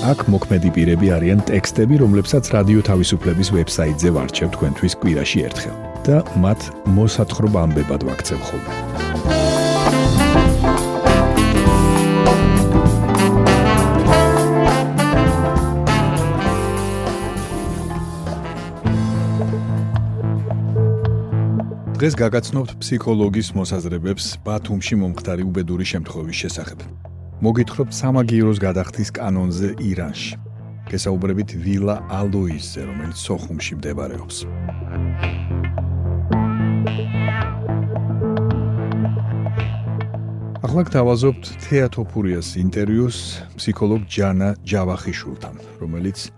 აქ მოქმედი პირები არიან ტექსტები, რომლებსაც რადიო თავისუფლების ვებსაიტზე ვარჩევ თქვენთვის კვირაში ერთხელ და მათ მოსათხრობ ამბებად ვაქცევ ხოლმე. დღეს გაგაცნობთ ფსიქოლოგის მოსაზრებებს ბათუმში მომხდარი უბედური შემთხვევის შესახებ. მოგითხრობთ სამაგიეროს გადახდის კანონზე ირანში. გესაუბრებით ვილა ალოიზზე, რომელიც სოხუმში მდებარეობს. ახლა გთავაზობთ თეატოფურიას ინტერვიუს ფსიქოლოგ ჯანა ჯავახიშვილთან, რომელიც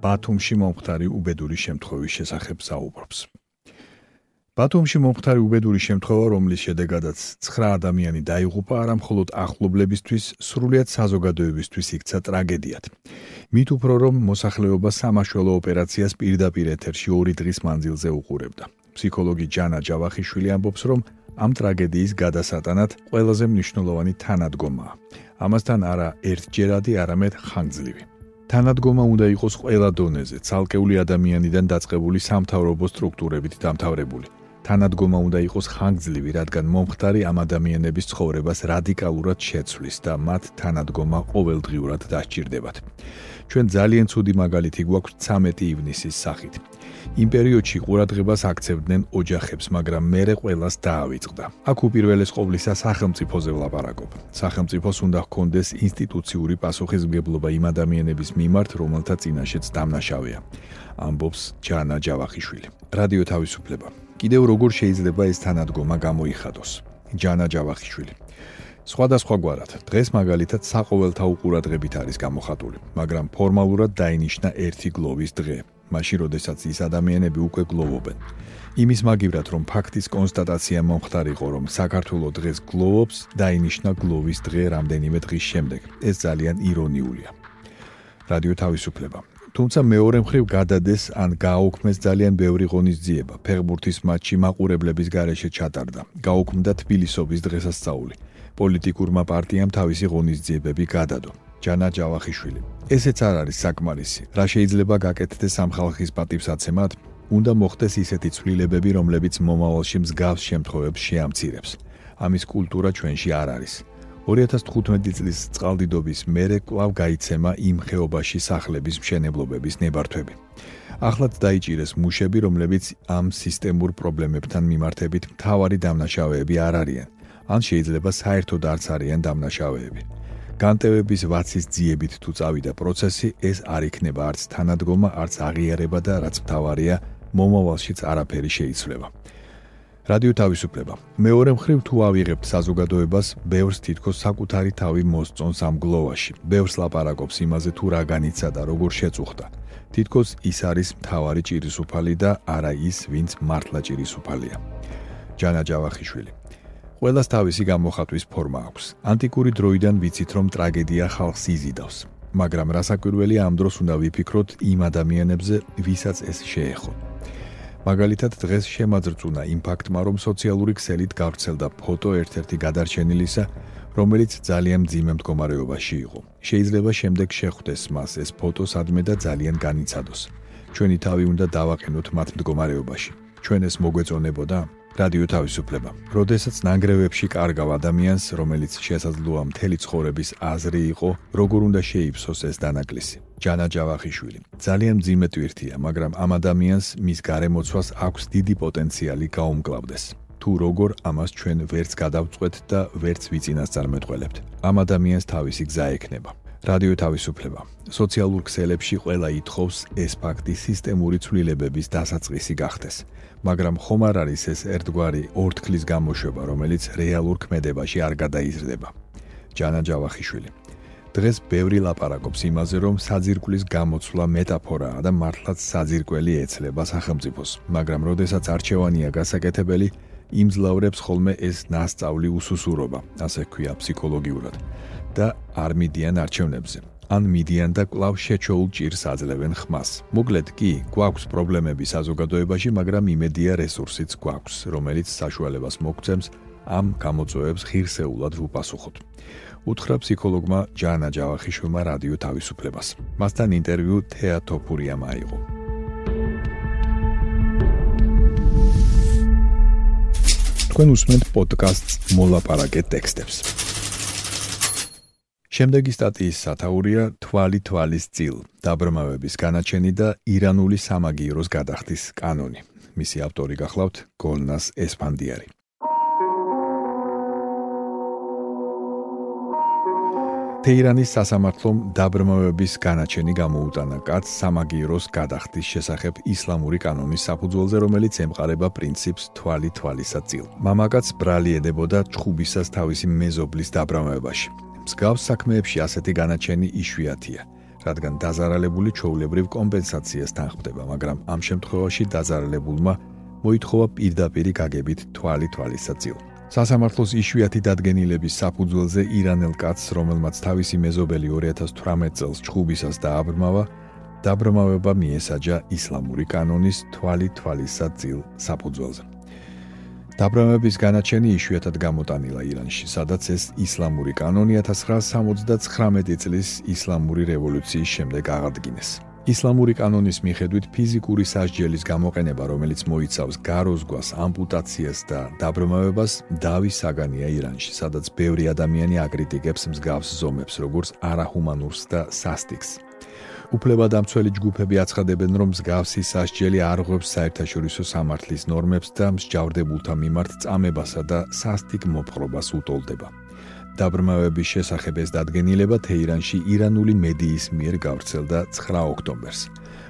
ბათუმში მომხდარი უბედური შემთხვევის შესახებ საუბრობს. ბათუმში მომხდარი უბედური შემთხვევა, რომლის შედეგადაც 9 ადამიანი დაიღუპა, არა მხოლოდ ახლობლებისთვის, სრულიად საზოგადოებისთვის იქცა ტრაგედიად. მით უფრო რომ მოსახლეობა სამაშველო ოპერაციას პირდაპირ ეთერში 2 დღის მანძილზე უყურებდა. ფსიქოლოგი ჯანა ჯავახიშვილი ამბობს, რომ ამ ტრაგედიის გადასატანად ყველაზე მნიშვნელოვანი თანადგომაა. ამასთან არა ერთჯერადი, არამედ ხანგრძლივი. თანადგომა უნდა იყოს ყველა დონეზე, ცალკეული ადამიანიდან დაწყებული სამთავრობო სტრუქტურებით დამთავრებული. თანადგომა უნდა იყოს ხანგრძლივი, რადგან მომხდარი ამ ადამიანების ცხოვრებას რადიკალურად შეცვლის და მათ თანადგომა ყოველდღიურად დასჭირდებათ. ჩვენ ძალიან ცუდი მაგალითი გვაქვს 13 ივნისის სახით. იმ პერიოდში ყურადღებას აქცევდნენ ოჯახებს, მაგრამ მერე ყოველას დაავიწყდა. აქ უპირველეს ყოვლისა სახელმწიფოზე ვლაპარაკობ. სახელმწიფოს უნდა ჰქონდეს ინსტიტუციური პასუხისმგებლობა იმ ადამიანების მიმართ, რომელთა წინაშეც დამნაშავეა. ამბობს ჯანა ჯავახიშვილი. რადიო თავისუფლება. კიდევ როგორ შეიძლება ეს თანადგომა გამოიხადოს? ჯანა ჯავახიშვილი. სხვადასხვა გვარად. დღეს მაგალითად საყოველთაო ყურადღებით არის გამოხატული, მაგრამ ფორმალურად დაინიშნა ერთი გლოვის დღე, მაშინ როდესაც ის ადამიანები უკვე გლოვობენ. იმის მაგივრად რომ ფაქტის კონსტატაცია მომხდარიყო, რომ საქართველოს დღეს გლოვობს, დაინიშნა გლოვის დღე რამდენიმე დღის შემდეგ. ეს ძალიან ირონიულია. რადიო თავისუფლება თუმცა მეორე მხრივ გადადეს ან გააუქმეს ძალიან ბევრი ღონისძიება. ფეხბურთის მატჩი მაყურებლების გარეშე ჩატარდა. გაუქმდა თბილისობის დღესასწაული. პოლიტიკურმა პარტიამ თავისი ღონისძიებები გადადო. ჯანა ჯავახიშვილი. ესეც არ არის საკმარისი. რა შეიძლება გაკეთდეს ამ ხალხის პატივსაცემად? უნდა მოხდეს ისეთი ცვლილებები, რომლებიც მომავალში მსგავს შემთხვევებს შეამცირებს. ამის კულტურა ჩვენში არ არის. 2015 წლის წყალდიდობის მერე კვლავ გაიცემა იმ ხეობაში სახლების მშენებლობების ნებართვები. ახლაც დაიჭირეს მუშები, რომლებიც ამ სისტემურ პრობლემებთან მიმართებით მთავარი დამნაშავეები არ არიან, ან შეიძლება საერთოდ არც არიან დამნაშავეები. განტევების ვაცის ძიებით თუ წავიდა პროცესი, ეს არ იქნება არც თანადგომა, არც აღიარება და რაც მთავარია, მომავალშიც არაფერი შეიცვლება. რადიო თავისუფლება. მეორე მხრივ თუ ავიღებთ საზოგადოებას, ბევრს თითქოს საკუთარი თავი მოსწონს ამ გლოვაში. ბევრს ლაპარაკობს იმაზე თუ რა განიცა და როგორ შეწუხდა. თითქოს ის არის მთავარი ჭირისუფალი და არა ის, ვინც მართლა ჭირისუფალია. ჯანა ჯავახიშვილი. ყველას თავისი გამოხატვის ფორმა აქვს. ანტიკური დროიდან ვიცით, რომ ტრაგედია ხალხს იზიდავს. მაგრამ რასაკვირველია ამ დროს უნდა ვიფიქროთ იმ ადამიანებზე, ვისაც ეს შეეხო. მაგალითად დღეს შემაძრწუნა იმ ფაქტმა, რომ სოციალური ქსელით გავრცელდა ფოტო ერთ-ერთი გადარჩენილისა, რომელიც ძალიან მძიმე მდგომარეობაში იყო. შეიძლება შემდეგ შეხვდეს მას ეს ფოტო სადმე და ძალიან განიცადოს. ჩვენი თავი უნდა დავაყენოთ მათ მდგომარეობაში. ჩვენ ეს მოგვეწონებოდა? რადიო თავისუფლება. როდესაც ნანგრევებში კარგავ ადამიანს, რომელიც შესაძლოა მთელი ცხოვრების აზრი იყო, როგორ უნდა შეიფსოს ეს დანაკლისი. ჯანა ჯავახიშვილი. ძალიან მძიმე ტვირთია, მაგრამ ამ ადამიანს მის გარემოცვას აქვს დიდი პოტენციალი გაუმკლავდეს. თუ როგორ ამას ჩვენ ვერც გადავწყვეთ და ვერც ვიწინასწარმეტყველებთ. ამ ადამიანს თავისი გზა ექნება. რადიო თავისუფლება. სოციალურ ქსელებში ყველა ითხოვს ეს ფაქტი სისტემური ცვლილებების დასაწყისი გახდეს. მაგრამ ხომ არ არის ეს ერთგვარი ორთქლის გამოშვება, რომელიც რეალურ ქმედებაში არ გადაიზრდება. ჯანა ჯავახიშვილი დღეს ბევრი ლაპარაკობს იმაზე, რომ საძირკვლის გამოცვლა მეტაფორაა და მართლაც საძირკველი ეცლება სახელმწიფოს, მაგრამ როდესაც არჩევანია გასაკეთებელი, იმძლავრებს ხოლმე ეს ნასწავლი უსუსურობა, ასე ქვია ფსიქოლოგიურად და არ მიდიან არჩევნებზე. ან მიდიან და კლავ შეჩოულ ჭირს აძლევენ ხმას. მოკლედ კი, გვაქვს პრობლემები საზოგადოებაში, მაგრამ იმედია რესურსიც გვაქვს, რომელიც საშუალებას მოგცემს ამ გამოწვევებს ღირსეულად ვუპასუხოთ. უთხრა ფსიქოლოგმა ჯანა ჯავახიშვილმა რადიო თავისუფლებას. მასთან ინტერვიუ თეატოფურიამ აიღო. თქვენ უსმენთ პოდკასტს მოლაპარაკე ტექსტებს. შემდეგი სტატიის სათაურია თვალი თვალის წილ, დაბრმავების განაჩენი და ირანული სამაგიეროს გადახდის კანონი. მისი ავტორი გახლავთ გოლნას ესპანდიარი. თეირანის სასამართლომ დაბრმავების განაჩენი გამოუტანა კაც სამაგიეროს გადახდის შესახებ ისლამური კანონის საფუძველზე, რომელიც ემყარება პრინციპს თვალი თვალისაწილ. მამაკაც ბრალი ედებოდა ჭხუბისას თავისი მეზობლის დაბრმავებაში. მსგავს საქმეებში ასეთი განაჩენი იშვიათია, რადგან დაზარალებული ჩაულებრივ კომპენსაციას თანხმდება, მაგრამ ამ შემთხვევაში დაზარალებულმა მოითხოვა პირდაპირ გაგებით თვალი თვალისაწილ. სასამართლოს იშვიათი დადგენილების საფუძველზე ირანელ კაცს, რომელმაც თავისი მეზობელი 2018 წელს ჩხუბისას დააბრმავა, დაბრმავება მიესაჯა ისლამური კანონის თვალი თვალისაწილ საფუძველზე. დაბრმავების განაჩენი იშვიათად გამოტანილა ირანში, სადაც ეს ისლამური კანონი 1979 წლის ისლამური რევოლუციის შემდეგ აღადგინეს. ისლამური კანონის მიხედვით ფიზიკური სასჯელის გამოყენება, რომელიც მოიცავს გაროზგვას, ამპუტაციას და დაბრმავებას, დავის საგანია ირანში, სადაც ბევრი ადამიანი აკრიტიკებს მსგავს ზომებს, როგორც არაჰუმანურს და სასტიკს. უფლებადამცველი ჯგუფები აცხადებენ, რომ მსგავსი სასჯელი არღვევს საერთაშორისო სამართლის ნორმებს და მსჯავრდებულთა მიმართ წამებასა და სასტიკ მოპყრობას უტოლდება. დაბრმავების შესახებ ეს დადგენილება თეირანში ირანული მედიის მიერ გავრცელდა 9 ოქტომბერს.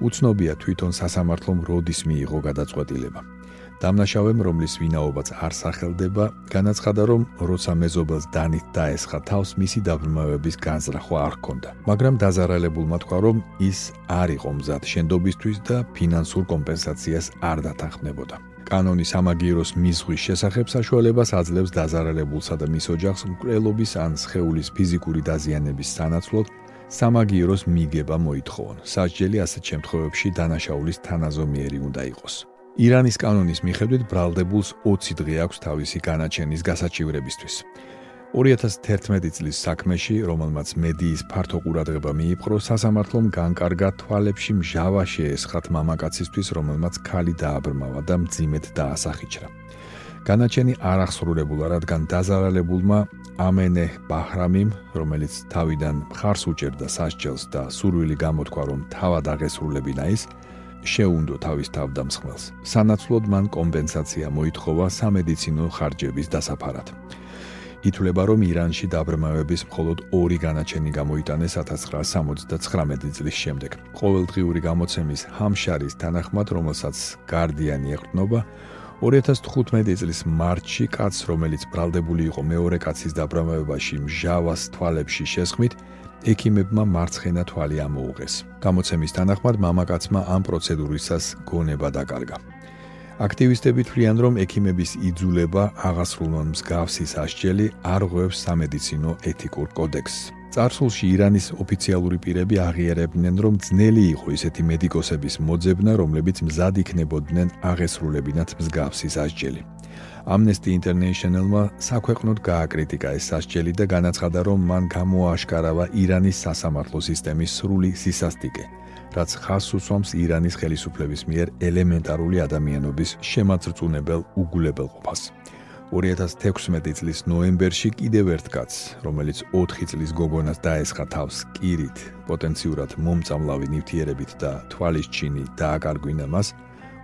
უცნობია თვითონ სასამართლომ როდის მიიღო გადაწყვეტილება. დამნაშავემ, რომლის ვინაობაც არ სახელდება, განაცხადა, რომ როცა მეზობელს დანით დაესხა თავს, მისი დაბრმავების განზრახვა არ ჰქონდა. მაგრამ დაზარალებულმა თქვა, რომ ის არ იყო მზად შენდობისთვის და ფინანსურ კომპენსაციას არ დათანხმდებოდა. კანონის ამაგიეროს მიზღვის შესახებ საშუალებას აძლევს დაზარალებულსა და მის ოჯახს მკვლელობის ან სხეულის ფიზიკური დაზიანების სანაცვლოდ სამაგიეროს მიგება მოითხოვონ. სასჯელი ასეთ შემთხვევებში დანაშაულის თანაზომიერი უნდა იყოს. ირანის კანონის მიხედვით ბრალდებულს 20 დღე აქვს თავისი განაჩენის გასაჩივრებისთვის. 2011 წლის საქმეში, რომელმაც მედიის ფართო ყურადღება მიიპყრო, სასამართლომ განკარგა თვალებში მჟავა შეესხათ მამაკაცისთვის, რომელმაც ქალი დააბრმავა და მძიმედ დაასახიჩრა. განაჩენი არ ახსრულებულა, რადგან დაზარალებულმა ამენე ბაჰრამიმ, რომელიც თავიდან მხარს უჭერდა სასჯელს და სურვილი გამოთქვა, რომ თავად აღესრულებინა ის, შეუნდო თავის თავდამსხმელს. სანაცვლოდ მან კომპენსაცია მოითხოვა სამედიცინო ხარჯების დასაფარად. ითვლება, რომ ირანში დაბრმავების მხოლოდ ორი განაჩენი გამოიტანეს 1979 წლის შემდეგ. ყოველდღიური გამოცემის ჰამშარის თანახმად, რომელსაც გარდიანი ეყრდნობა, 2015 წლის მარტში კაცს, რომელიც ბრალდებული იყო მეორე კაცის დაბრმავებაში მჟავას თვალებში შესხმით, ექიმებმა მარცხენა თვალი ამოუღეს. გამოცემის თანახმად, მამაკაცმა ამ პროცედურისას გონება დაკარგა. აქტივისტები თვლიან, რომ ექიმების იძულება აღასრულონ მსგავსი სასჯელი არ ღვევს სამედიცინო ეთიკურ კოდექსს. წარსულში ირანის ოფიციალური პირები აღიარებდნენ, რომ ძნელი იყო ისეთი მედიკოსების მოძებნა, რომლებიც მზად იქნებოდნენ აღესრულებინათ მსგავსი სასჯელი. Amnesty International-მა საქვეყნოდ გააკრიტიკა ეს სასჯელი და განაცხადა, რომ მან გამოაშკარავა ირანის სასამართლო სისტემის სრული სისასტიკე. რაც ხას უსვამს ირანის ხელისუფლების მიერ ელემენტარული ადამიანობის შემაწრწუნებელ უგულებელყოფას. 2016 წლის ნოემბერში კიდევ ერთ კაცს, რომელიც 4 წლის გოგონას დაესხა თავს კირით, პოტენციურად მომწამლავი ნივთიერებით და თვალის ჩინი დააკარგვინა მას,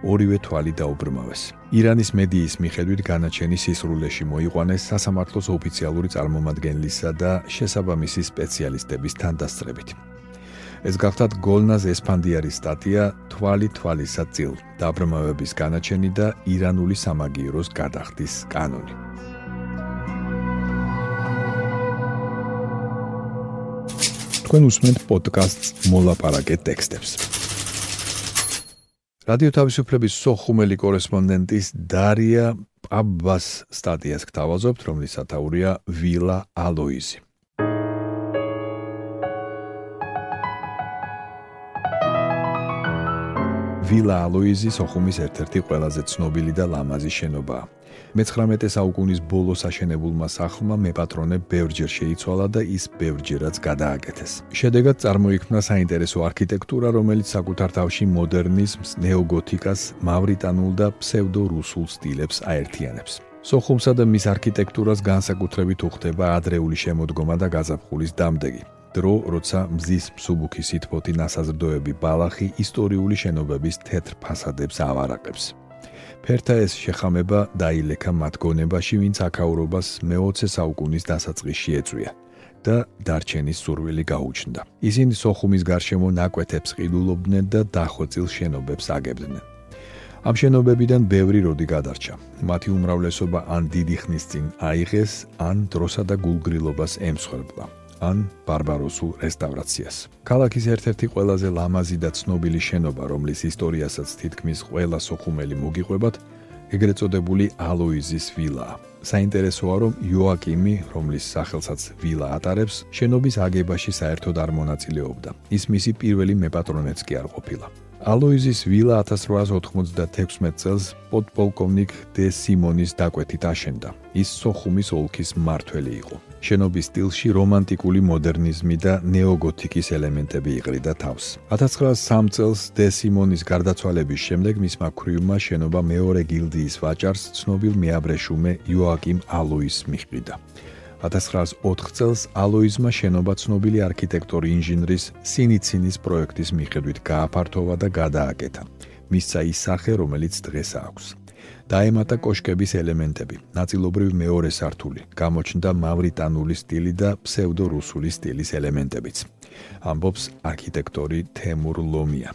ორივე თვალი დაუბრმავეს. ირანის მედიის მიხედვით განაჩენი სისრულეში მოიყვანეს სასამართლოს ოფიციალური წარმომადგენლისა და შესაბამისი სპეციალისტების თანდასწრებით. ეს გახლავთ გოლნაზ ესპანდიარის სტატია თვალი თვალისაწილ დაბრმავების განაჩენი და ირანული სამაგიეროს გადახდის კანონი თქვენ უსმენთ პოდკასტს მოლაპარაკე ტექსტებს. რადიო თავისუფლების სოხუმელი კორესპონდენტის დარია პაბას სტატიას გთავაზობთ, რომლის სათაურია ვილა ალოიზი. ვილა ალოიზი სოხუმის ერთ-ერთი ყველაზე ცნობილი და ლამაზი შენობაა. მე-19 საუკუნის ბოლოს აშენებულმა სახლმა მეპატრონე ბევრჯერ შეიცვალა და ის ბევრჯერაც გადააკეთეს. შედეგად წარმოიქმნა საინტერესო არქიტექტურა, რომელიც საკუთარ თავში მოდერნიზმს, ნეოგოთიკას, მავრიტანულ და ფსევდორუსულ სტილებს აერთიანებს. სოხუმსა და მის არქიტექტურას განსაკუთრებით უხდება ადრეული შემოდგომა და გაზაფხულის დამდეგი. დრო, როცა მზის მსუბუქი სითბოთი ნასაზრდოები ბალახი ისტორიული შენობების თეთრ ფასადებს ავარაკებს. ფერთა ეს შეხამება დაილექა მათ გონებაში, ვინც აქაურობას მე-20 საუკუნის დასაწყისში ეწვია და დარჩენის სურვილი გაუჩნდა. ისინი სოხუმის გარშემო ნაკვეთებს ყიდულობდნენ და დახვეწილ შენობებს აგებდნენ. ამ შენობებიდან ბევრი როდი გადარჩა. მათი უმრავლესობა ან დიდი ხნის წინ აიღეს, ან დროსა და გულგრილობას ემსხვერპლა. ან ბარბაროსულ რესტავრაციას. ქალაქის ერთ-ერთი ყველაზე ლამაზი და ცნობილი შენობა, რომლის ისტორიასაც თითქმის ყველა სოხუმელი მოგიყვებათ, ეგრეთ წოდებული ალოიზის ვილაა. საინტერესოა, რომ იოაკიმი, რომლის სახელსაც ვილა ატარებს, შენობის აგებაში საერთოდ არ მონაწილეობდა. ის მისი პირველი მეპატრონეც კი არ ყოფილა. ალოიზის ვილა 1896 წელს პოდპოლკოვნიკ დე სიმონის დაკვეთით აშენდა. ის სოხუმის ოლქის მმართველი იყო. შენობის სტილში რომანტიკული მოდერნიზმი და ნეოგოთიკის ელემენტები იყრიდა თავს. 1903 წელს დე სიმონის გარდაცვალების შემდეგ მისმა ქრიუმმა შენობა მეორე გილდიის ვაჭარს ცნობილ მეაბრეშუმე იოაკიმ ალოიზს მიჰყიდა. 1904 წელს ალოიზმა შენობა ცნობილი არქიტექტორი ინჟინრის სინიცინის პროექტის მიხედვით გააფართოვა და გადააკეთა. მისცა ის სახე, რომელიც დღეს აქვს. დაემატა კოშკების ელემენტები, ნაწილობრივ მეორე სართული, გამოჩნდა მავრიტანული სტილი და ფსევდორუსული სტილის ელემენტებიც. ამბობს არქიტექტორი თემურ ლომია.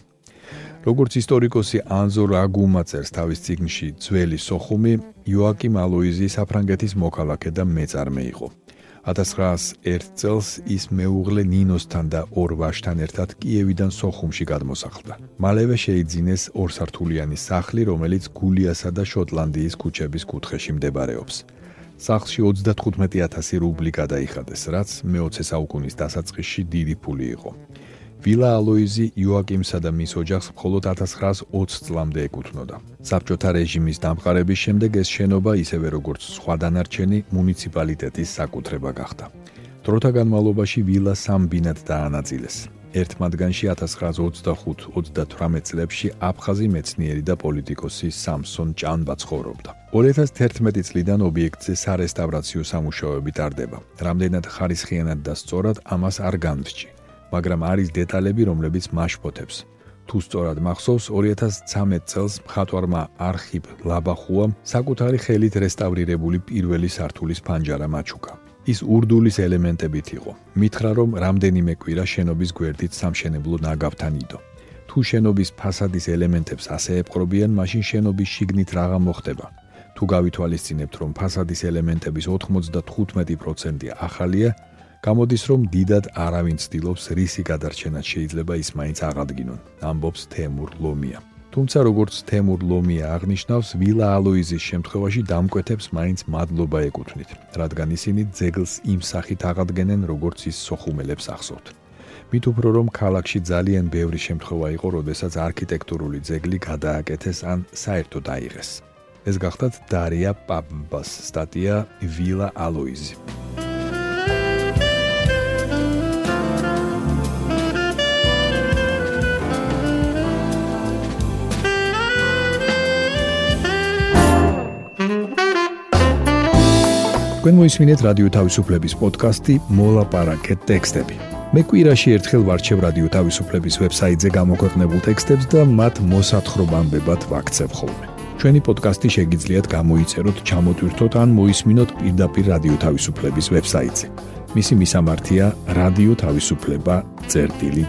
როგორც ისტორიკოსი ანზორ აგუმაწერს თავის ციგნში ძველი სოხუმი, იოაკიმ ალოიზი საფრანგეთის მოქალაქე და მეწარმე იყო. 1901 წელს ის მეუღლე ნინოსთან და ორ ვაჟთან ერთად კიევიდან სოხუმში გადმოსახლდა. მალევე შეიძინეს ორსართულიანი სახლი, რომელიც გულიასა და შოტლანდიის ქუჩების კუთხეში მდებარეობს. სახლში 35000 რუბლი გადაიხადეს, რაც მე-20 საუკუნის დასაწყისში დიდი ფული იყო. ვილა ალოიზი იოაკიმსა და მის ოჯახს მხოლოდ 1920 წლამდე ეკუთვნოდა. საბჭოთა რეჟიმის დამყარების შემდეგ ეს შენობა ისევე როგორც სხვა დანარჩენი მუნიციპალიტეტის საკუთრება გახდა. დროთა განმავლობაში ვილა სამ ბინად დაანაწილეს. ერთ მათგანში 1925-38 წლებში აფხაზი მეცნიერი და პოლიტიკოსი სამსონ ჭანბა ცხოვრობდა. 2011 წლიდან ობიექტზე სარესტავრაციო სამუშაოები ტარდება. რამდენად ხარისხიანად და სწორად ამას არ განვჭი. მაგრამ არის დეტალები, რომლებიც მაშფოთებს. თუ სწორად მახსოვს, 2013 წელს მხატვარმა არქივ ლაბახუამ საკუთარი ხელით რესტავრირებული პირველი სართულის ფანჯარა მაჩუკა. ის ურდულის ელემენტებით იყო. მითხრა, რომ რამდენიმე კვირა შენობის გვერდით სამშენებლო ნაგავთან იდო. თუ შენობის ფასადის ელემენტებს ასე ეპყრობიან, მაშინ შენობის შიგნით რაღა მოხდება. თუ გავითვალისწინებთ, რომ ფასადის ელემენტების 95% ახალია, გამოდის რომ დიდად არავინ ცდილობს რისი გადარჩენა შეიძლება ის მაინც აღადგინონ. ამბობს თემურ ლომია. თუმცა როგორც თემურ ლომია აღნიშნავს ვილა ალოიზის შემთხვევაში დამკვეთებს მაინც მადლობა ეკუთვნით რადგან ისინი ძეგლს იმ სახით აღადგენენ როგორც ის სოხუმელებს ახსოვთ. მით უფრო რომ ქალაქში ძალიან ბევრი შემთხვევა იყო როდესაც არქიტექტურული ძეგლი გადააკეთეს ან საერთოდ აიღეს. ეს გახდათ დარია პაბბას სტატია ვილა ალოიზი თქვენ მოისმინეთ რადიო თავისუფლების პოდკასტი მოლაპარაკე ტექსტები. მე კვირაში ერთხელ ვარჩევ რადიო თავისუფლების ვებსაიტზე გამოქვეყნებულ ტექსტებს და მათ მოსათხრობამდებად ვაქცევ ხოლმე. ჩვენი პოდკასტი შეგიძლიათ გამოიწეროთ, ჩამოტვირთოთ ან მოისმინოთ პირდაპირ რადიო თავისუფლების ვებსაიტზე. მისი მისამართია თავისუფლება.ge.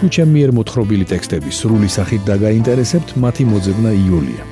თუ ჩემი მიერ მოთხრობილი ტექსტები სრული სახით დაგაინტერესებთ, მათი მოძებნა იულია.